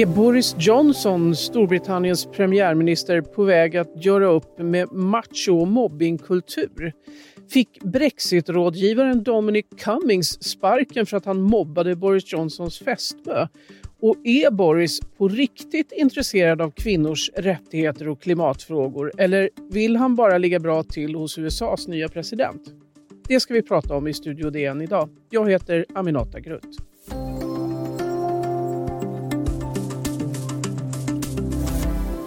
Är Boris Johnson, Storbritanniens premiärminister, på väg att göra upp med macho och mobbingkultur? Fick brexitrådgivaren Dominic Cummings sparken för att han mobbade Boris Johnsons fästmö? Och är Boris på riktigt intresserad av kvinnors rättigheter och klimatfrågor eller vill han bara ligga bra till hos USAs nya president? Det ska vi prata om i Studio DN idag. Jag heter Aminata Grutt.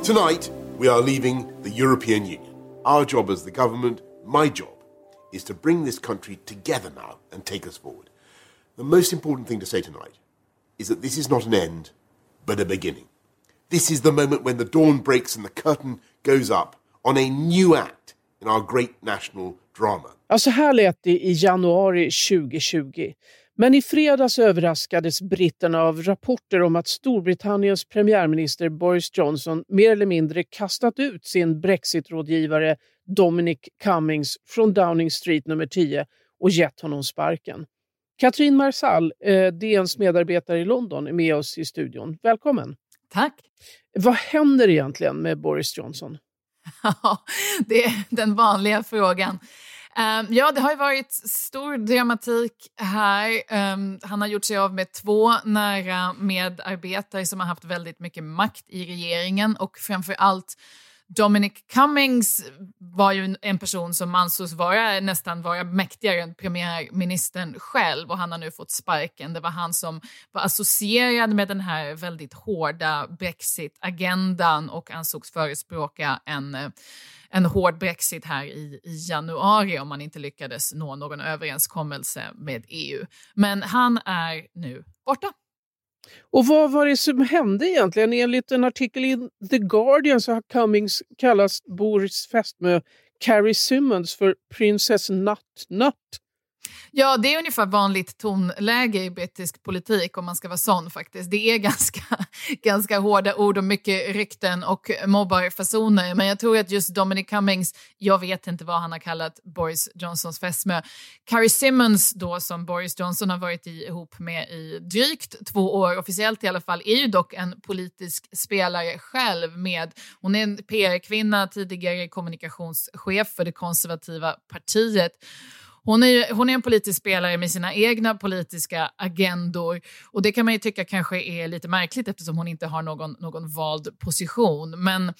Tonight, we are leaving the European Union. Our job as the government, my job, is to bring this country together now and take us forward. The most important thing to say tonight is that this is not an end, but a beginning. This is the moment when the dawn breaks and the curtain goes up on a new act in our great national drama. Ja, så här lät det i januari 2020. Men i fredags överraskades britterna av rapporter om att Storbritanniens premiärminister Boris Johnson mer eller mindre kastat ut sin brexitrådgivare Dominic Cummings från Downing Street nummer 10 och gett honom sparken. Katrin Marsall, eh, DNs medarbetare i London, är med oss i studion. Välkommen! Tack! Vad händer egentligen med Boris Johnson? det är den vanliga frågan. Um, ja, det har ju varit stor dramatik här. Um, han har gjort sig av med två nära medarbetare som har haft väldigt mycket makt i regeringen och framför allt Dominic Cummings var ju en person som ansågs vara nästan vara mäktigare än premiärministern själv och han har nu fått sparken. Det var han som var associerad med den här väldigt hårda brexit-agendan och ansågs förespråka en eh, en hård brexit här i, i januari om man inte lyckades nå någon överenskommelse med EU. Men han är nu borta. Och vad var det som hände egentligen? Enligt en artikel i The Guardian så har Cummings kallat Boris fästmö Carrie Simmons för Princess Nut Nut. Ja, det är ungefär vanligt tonläge i brittisk politik om man ska vara sån faktiskt. Det är ganska, ganska hårda ord och mycket rykten och mobbarfasoner. Men jag tror att just Dominic Cummings, jag vet inte vad han har kallat Boris Johnsons fästmö. Carrie Simmons då som Boris Johnson har varit ihop med i drygt två år, officiellt i alla fall, är ju dock en politisk spelare själv med, hon är en PR-kvinna, tidigare kommunikationschef för det konservativa partiet. Hon är, hon är en politisk spelare med sina egna politiska agendor och det kan man ju tycka kanske är lite märkligt eftersom hon inte har någon, någon vald position. Men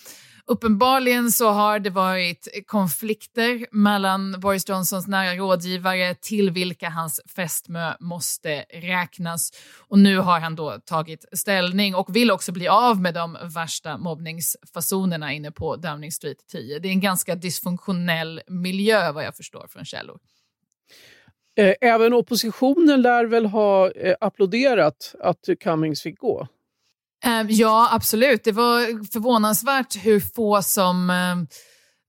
uppenbarligen så har det varit konflikter mellan Boris Johnsons nära rådgivare till vilka hans fästmö måste räknas. Och nu har han då tagit ställning och vill också bli av med de värsta mobbningsfasonerna inne på Downing Street 10. Det är en ganska dysfunktionell miljö vad jag förstår från källor. Eh, även oppositionen lär väl ha eh, applåderat att Cummings fick gå? Eh, ja, absolut. Det var förvånansvärt hur få som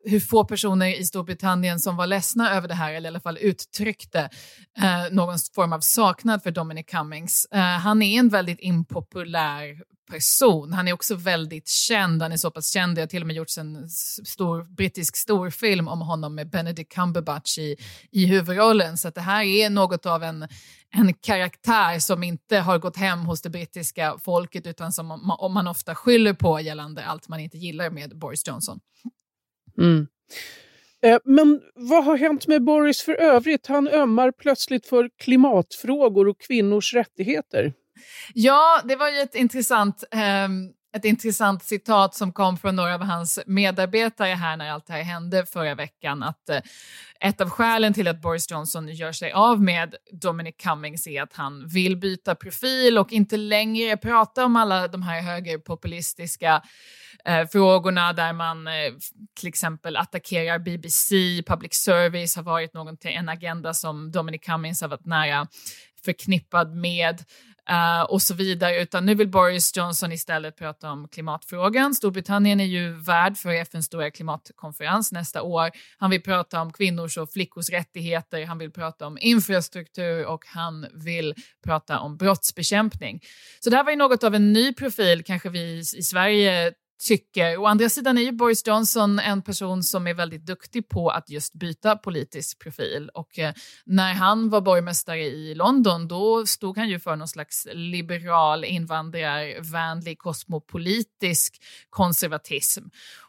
hur få personer i Storbritannien som var ledsna över det här, eller i alla fall uttryckte eh, någon form av saknad för Dominic Cummings. Eh, han är en väldigt impopulär person. Han är också väldigt känd. Han är så pass känd. Det har till och med gjorts en stor brittisk storfilm om honom med Benedict Cumberbatch i, i huvudrollen. Så det här är något av en, en karaktär som inte har gått hem hos det brittiska folket utan som man, man ofta skyller på gällande allt man inte gillar med Boris Johnson. Mm. Eh, men vad har hänt med Boris för övrigt? Han ömmar plötsligt för klimatfrågor och kvinnors rättigheter. Ja, det var ju ett intressant, eh, ett intressant citat som kom från några av hans medarbetare här när allt det här hände förra veckan. Att eh, ett av skälen till att Boris Johnson gör sig av med Dominic Cummings är att han vill byta profil och inte längre prata om alla de här högerpopulistiska eh, frågorna där man eh, till exempel attackerar BBC, public service har varit någon, en agenda som Dominic Cummings har varit nära förknippad med. Uh, och så vidare, utan nu vill Boris Johnson istället prata om klimatfrågan. Storbritannien är ju värd för FNs stora klimatkonferens nästa år. Han vill prata om kvinnors och flickors rättigheter, han vill prata om infrastruktur och han vill prata om brottsbekämpning. Så det här var ju något av en ny profil, kanske vi i Sverige tycker. Å andra sidan är ju Boris Johnson en person som är väldigt duktig på att just byta politisk profil. Och eh, när han var borgmästare i London, då stod han ju för någon slags liberal, invandrarvänlig, kosmopolitisk konservatism.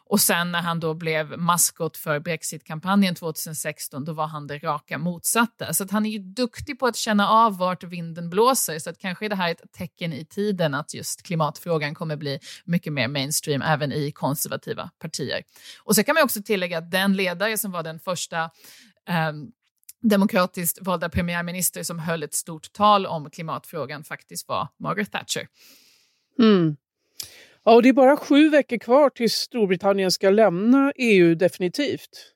Och sen när han då blev maskot för Brexit-kampanjen 2016, då var han det raka motsatta. Så att han är ju duktig på att känna av vart vinden blåser, så att kanske är det här ett tecken i tiden att just klimatfrågan kommer bli mycket mer mainstream även i konservativa partier. Och så kan man också tillägga att den ledare som var den första eh, demokratiskt valda premiärminister som höll ett stort tal om klimatfrågan faktiskt var Margaret Thatcher. Mm. Ja, och det är bara sju veckor kvar tills Storbritannien ska lämna EU definitivt.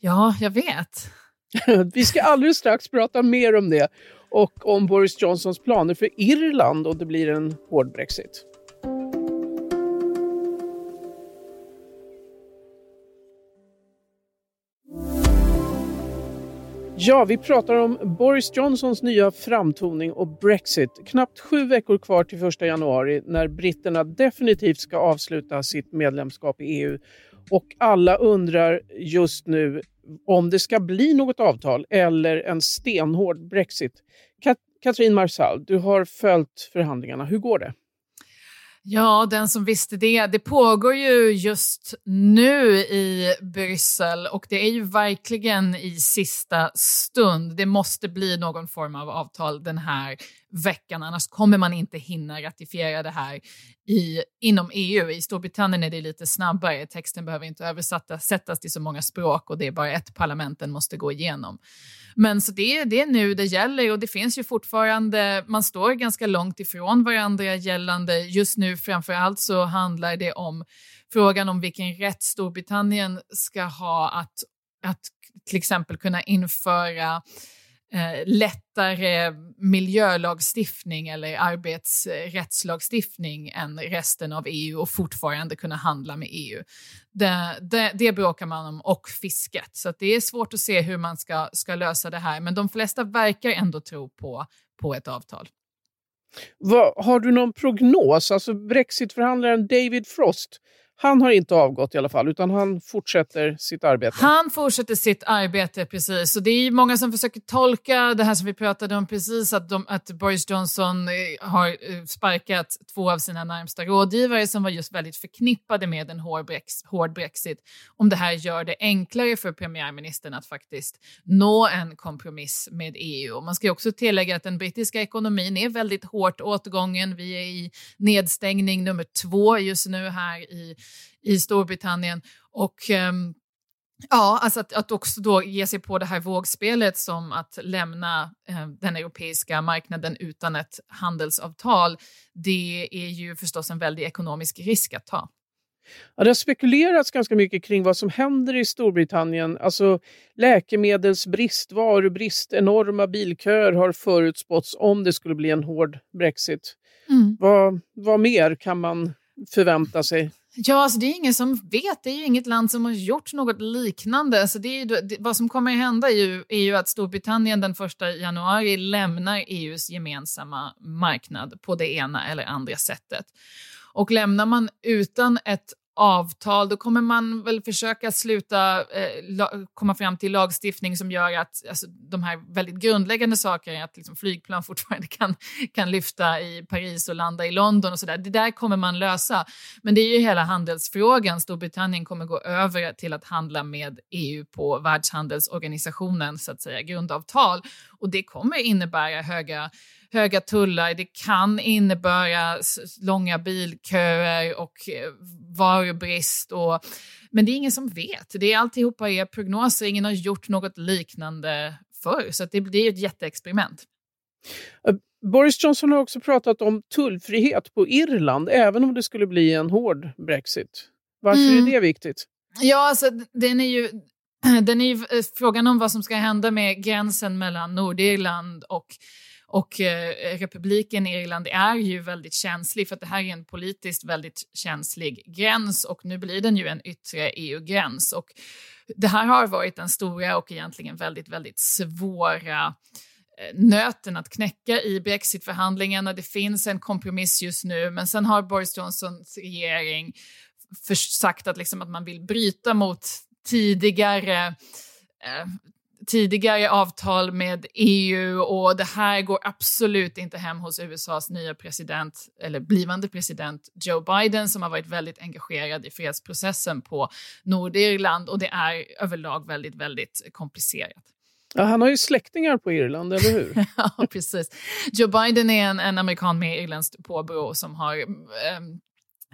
Ja, jag vet. Vi ska alldeles strax prata mer om det och om Boris Johnsons planer för Irland om det blir en hård Brexit. Ja, vi pratar om Boris Johnsons nya framtoning och Brexit. Knappt sju veckor kvar till 1 januari när britterna definitivt ska avsluta sitt medlemskap i EU. Och alla undrar just nu om det ska bli något avtal eller en stenhård Brexit. Kat Katrin Marsall, du har följt förhandlingarna. Hur går det? Ja, den som visste det. Det pågår ju just nu i Bryssel och det är ju verkligen i sista stund. Det måste bli någon form av avtal den här veckan, annars kommer man inte hinna ratifiera det här i, inom EU. I Storbritannien är det lite snabbare, texten behöver inte översättas till så många språk och det är bara ett parlament den måste gå igenom. Men så det, det är nu det gäller och det finns ju fortfarande, man står ganska långt ifrån varandra gällande, just nu framför allt så handlar det om frågan om vilken rätt Storbritannien ska ha att, att till exempel kunna införa Eh, lättare miljölagstiftning eller arbetsrättslagstiftning än resten av EU och fortfarande kunna handla med EU. Det, det, det bråkar man om och fisket, så det är svårt att se hur man ska, ska lösa det här. Men de flesta verkar ändå tro på, på ett avtal. Vad, har du någon prognos? Alltså Brexitförhandlaren David Frost han har inte avgått i alla fall, utan han fortsätter sitt arbete. Han fortsätter sitt arbete, precis. Och det är många som försöker tolka det här som vi pratade om precis, att, de, att Boris Johnson eh, har eh, sparkat två av sina närmsta rådgivare som var just väldigt förknippade med en hård, brex, hård Brexit. Om det här gör det enklare för premiärministern att faktiskt nå en kompromiss med EU. Och man ska också tillägga att den brittiska ekonomin är väldigt hårt åtgången. Vi är i nedstängning nummer två just nu här i i Storbritannien. Och um, Ja, alltså att, att också då ge sig på det här vågspelet som att lämna eh, den europeiska marknaden utan ett handelsavtal, det är ju förstås en väldig ekonomisk risk att ta. Ja, det har spekulerats ganska mycket kring vad som händer i Storbritannien. Alltså läkemedelsbrist, varubrist, enorma bilköer har förutspåtts om det skulle bli en hård Brexit. Mm. Vad, vad mer kan man förvänta sig? Ja, alltså det är ingen som vet. Det är ju inget land som har gjort något liknande. Så det är ju, det, vad som kommer att hända är ju, är ju att Storbritannien den 1 januari lämnar EUs gemensamma marknad på det ena eller andra sättet. Och lämnar man utan ett avtal, då kommer man väl försöka sluta eh, komma fram till lagstiftning som gör att alltså, de här väldigt grundläggande sakerna, att liksom, flygplan fortfarande kan, kan lyfta i Paris och landa i London och sådär, det där kommer man lösa. Men det är ju hela handelsfrågan. Storbritannien kommer gå över till att handla med EU på Världshandelsorganisationen, så att säga, grundavtal. Och det kommer innebära höga höga tullar, det kan innebära långa bilköer och eh, varubrist. Och, men det är ingen som vet. Det är alltihopa är prognoser, ingen har gjort något liknande förr. Så det blir ett jätteexperiment. Eh, Boris Johnson har också pratat om tullfrihet på Irland, även om det skulle bli en hård Brexit. Varför mm. är det viktigt? Ja, alltså, den är ju den är ju eh, frågan om vad som ska hända med gränsen mellan Nordirland och och eh, republiken Irland är ju väldigt känslig för att det här är en politiskt väldigt känslig gräns och nu blir den ju en yttre EU-gräns. Och det här har varit den stora och egentligen väldigt, väldigt svåra eh, nöten att knäcka i brexitförhandlingarna. Det finns en kompromiss just nu, men sen har Boris Johnsons regering sagt att, liksom att man vill bryta mot tidigare eh, tidigare avtal med EU och det här går absolut inte hem hos USAs nya president, eller blivande president Joe Biden som har varit väldigt engagerad i fredsprocessen på Nordirland och det är överlag väldigt, väldigt komplicerat. Ja, han har ju släktingar på Irland, eller hur? ja, precis. Joe Biden är en, en amerikan med irländskt påbrå som har eh,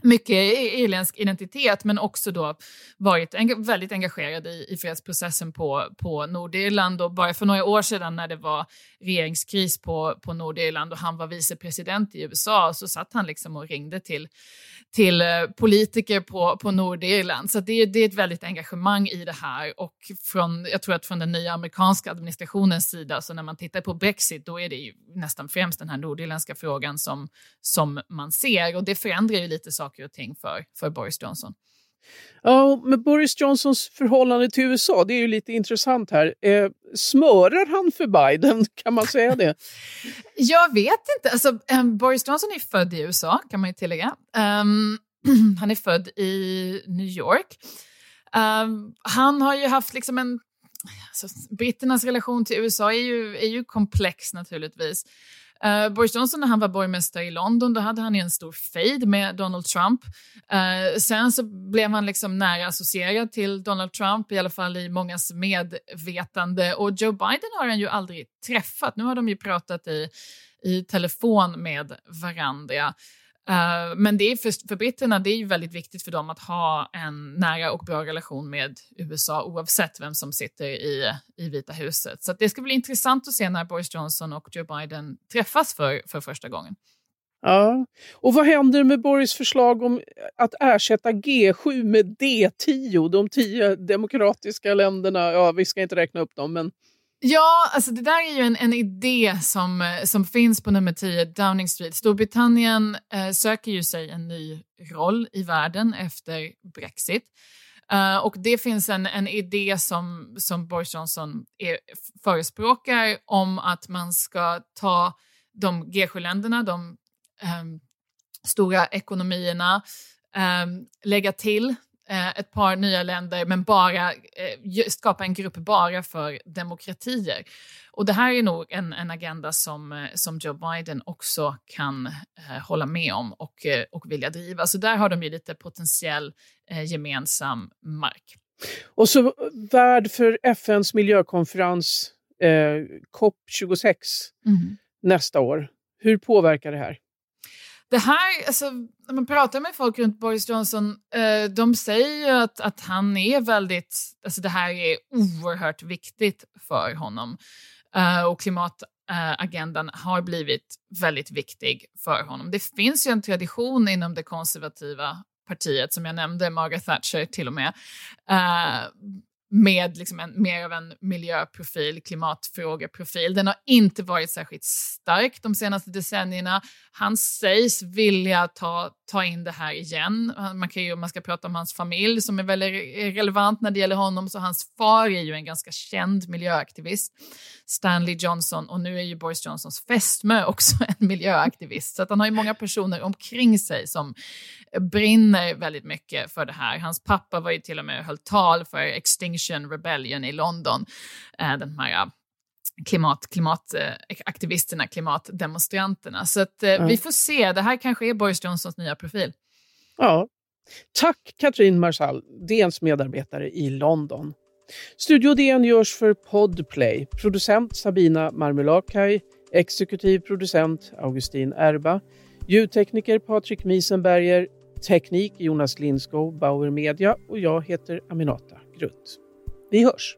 mycket irländsk identitet men också då varit en, väldigt engagerad i, i fredsprocessen på, på Nordirland. Och bara för några år sedan när det var regeringskris på, på Nordirland och han var vicepresident i USA så satt han liksom och ringde till, till eh, politiker på, på Nordirland. Så det, det är ett väldigt engagemang i det här och från, jag tror att från den nya amerikanska administrationens sida, så när man tittar på Brexit, då är det ju nästan främst den här nordirländska frågan som, som man ser och det förändrar ju lite saker och ting för, för Boris Johnson. Ja, med Boris Johnsons förhållande till USA, det är ju lite intressant här. Eh, smörar han för Biden? Kan man säga det? Jag vet inte. Alltså, um, Boris Johnson är född i USA, kan man ju tillägga. Um, han är född i New York. Um, han har ju haft liksom en... Alltså, britternas relation till USA är ju, är ju komplex naturligtvis. Uh, Boris Johnson när han var borgmästare i London, då hade han en stor fejd med Donald Trump. Uh, sen så blev han liksom nära associerad till Donald Trump, i alla fall i mångas medvetande. Och Joe Biden har han ju aldrig träffat. Nu har de ju pratat i, i telefon med varandra. Uh, men det är för, för britterna det är ju väldigt viktigt för dem att ha en nära och bra relation med USA oavsett vem som sitter i, i Vita huset. Så det ska bli intressant att se när Boris Johnson och Joe Biden träffas för, för första gången. Ja, och vad händer med Boris förslag om att ersätta G7 med D10, de tio demokratiska länderna? Ja, vi ska inte räkna upp dem, men Ja, alltså det där är ju en, en idé som, eh, som finns på nummer 10, Downing Street. Storbritannien eh, söker ju sig en ny roll i världen efter Brexit. Uh, och det finns en, en idé som, som Boris Johnson är, förespråkar om att man ska ta de G7-länderna, de um, stora ekonomierna, um, lägga till ett par nya länder, men bara eh, skapa en grupp bara för demokratier. Och det här är nog en, en agenda som, eh, som Joe Biden också kan eh, hålla med om och, eh, och vilja driva. Så där har de ju lite potentiell eh, gemensam mark. Och så värd för FNs miljökonferens COP26 mm. nästa år. Hur påverkar det här? Det här, alltså, när man pratar med folk runt Boris Johnson, eh, de säger ju att, att han är väldigt, alltså det här är oerhört viktigt för honom. Eh, och klimatagendan eh, har blivit väldigt viktig för honom. Det finns ju en tradition inom det konservativa partiet, som jag nämnde, Margaret Thatcher till och med, eh, med liksom en, mer av en miljöprofil, klimatfrågeprofil. Den har inte varit särskilt stark de senaste decennierna. Han sägs vilja ta, ta in det här igen. Man kan ju, om man ska prata om hans familj som är väldigt relevant när det gäller honom, så hans far är ju en ganska känd miljöaktivist, Stanley Johnson, och nu är ju Boris Johnsons fästmö också en miljöaktivist. Så att han har ju många personer omkring sig som brinner väldigt mycket för det här. Hans pappa var ju till och med höll tal för Extinction Rebellion i London, eh, den här klimat, klimataktivisterna, klimatdemonstranterna. Så att, eh, mm. vi får se. Det här kanske är Boris Johnsons nya profil. Ja. Tack Katrin Marsall, DNs medarbetare i London. Studio DN görs för Podplay. Producent Sabina Marmelakai, exekutiv producent Augustin Erba, ljudtekniker Patrik Miesenberger, teknik Jonas Lindskog, Bauer Media och jag heter Aminata Grutt. Vi hörs!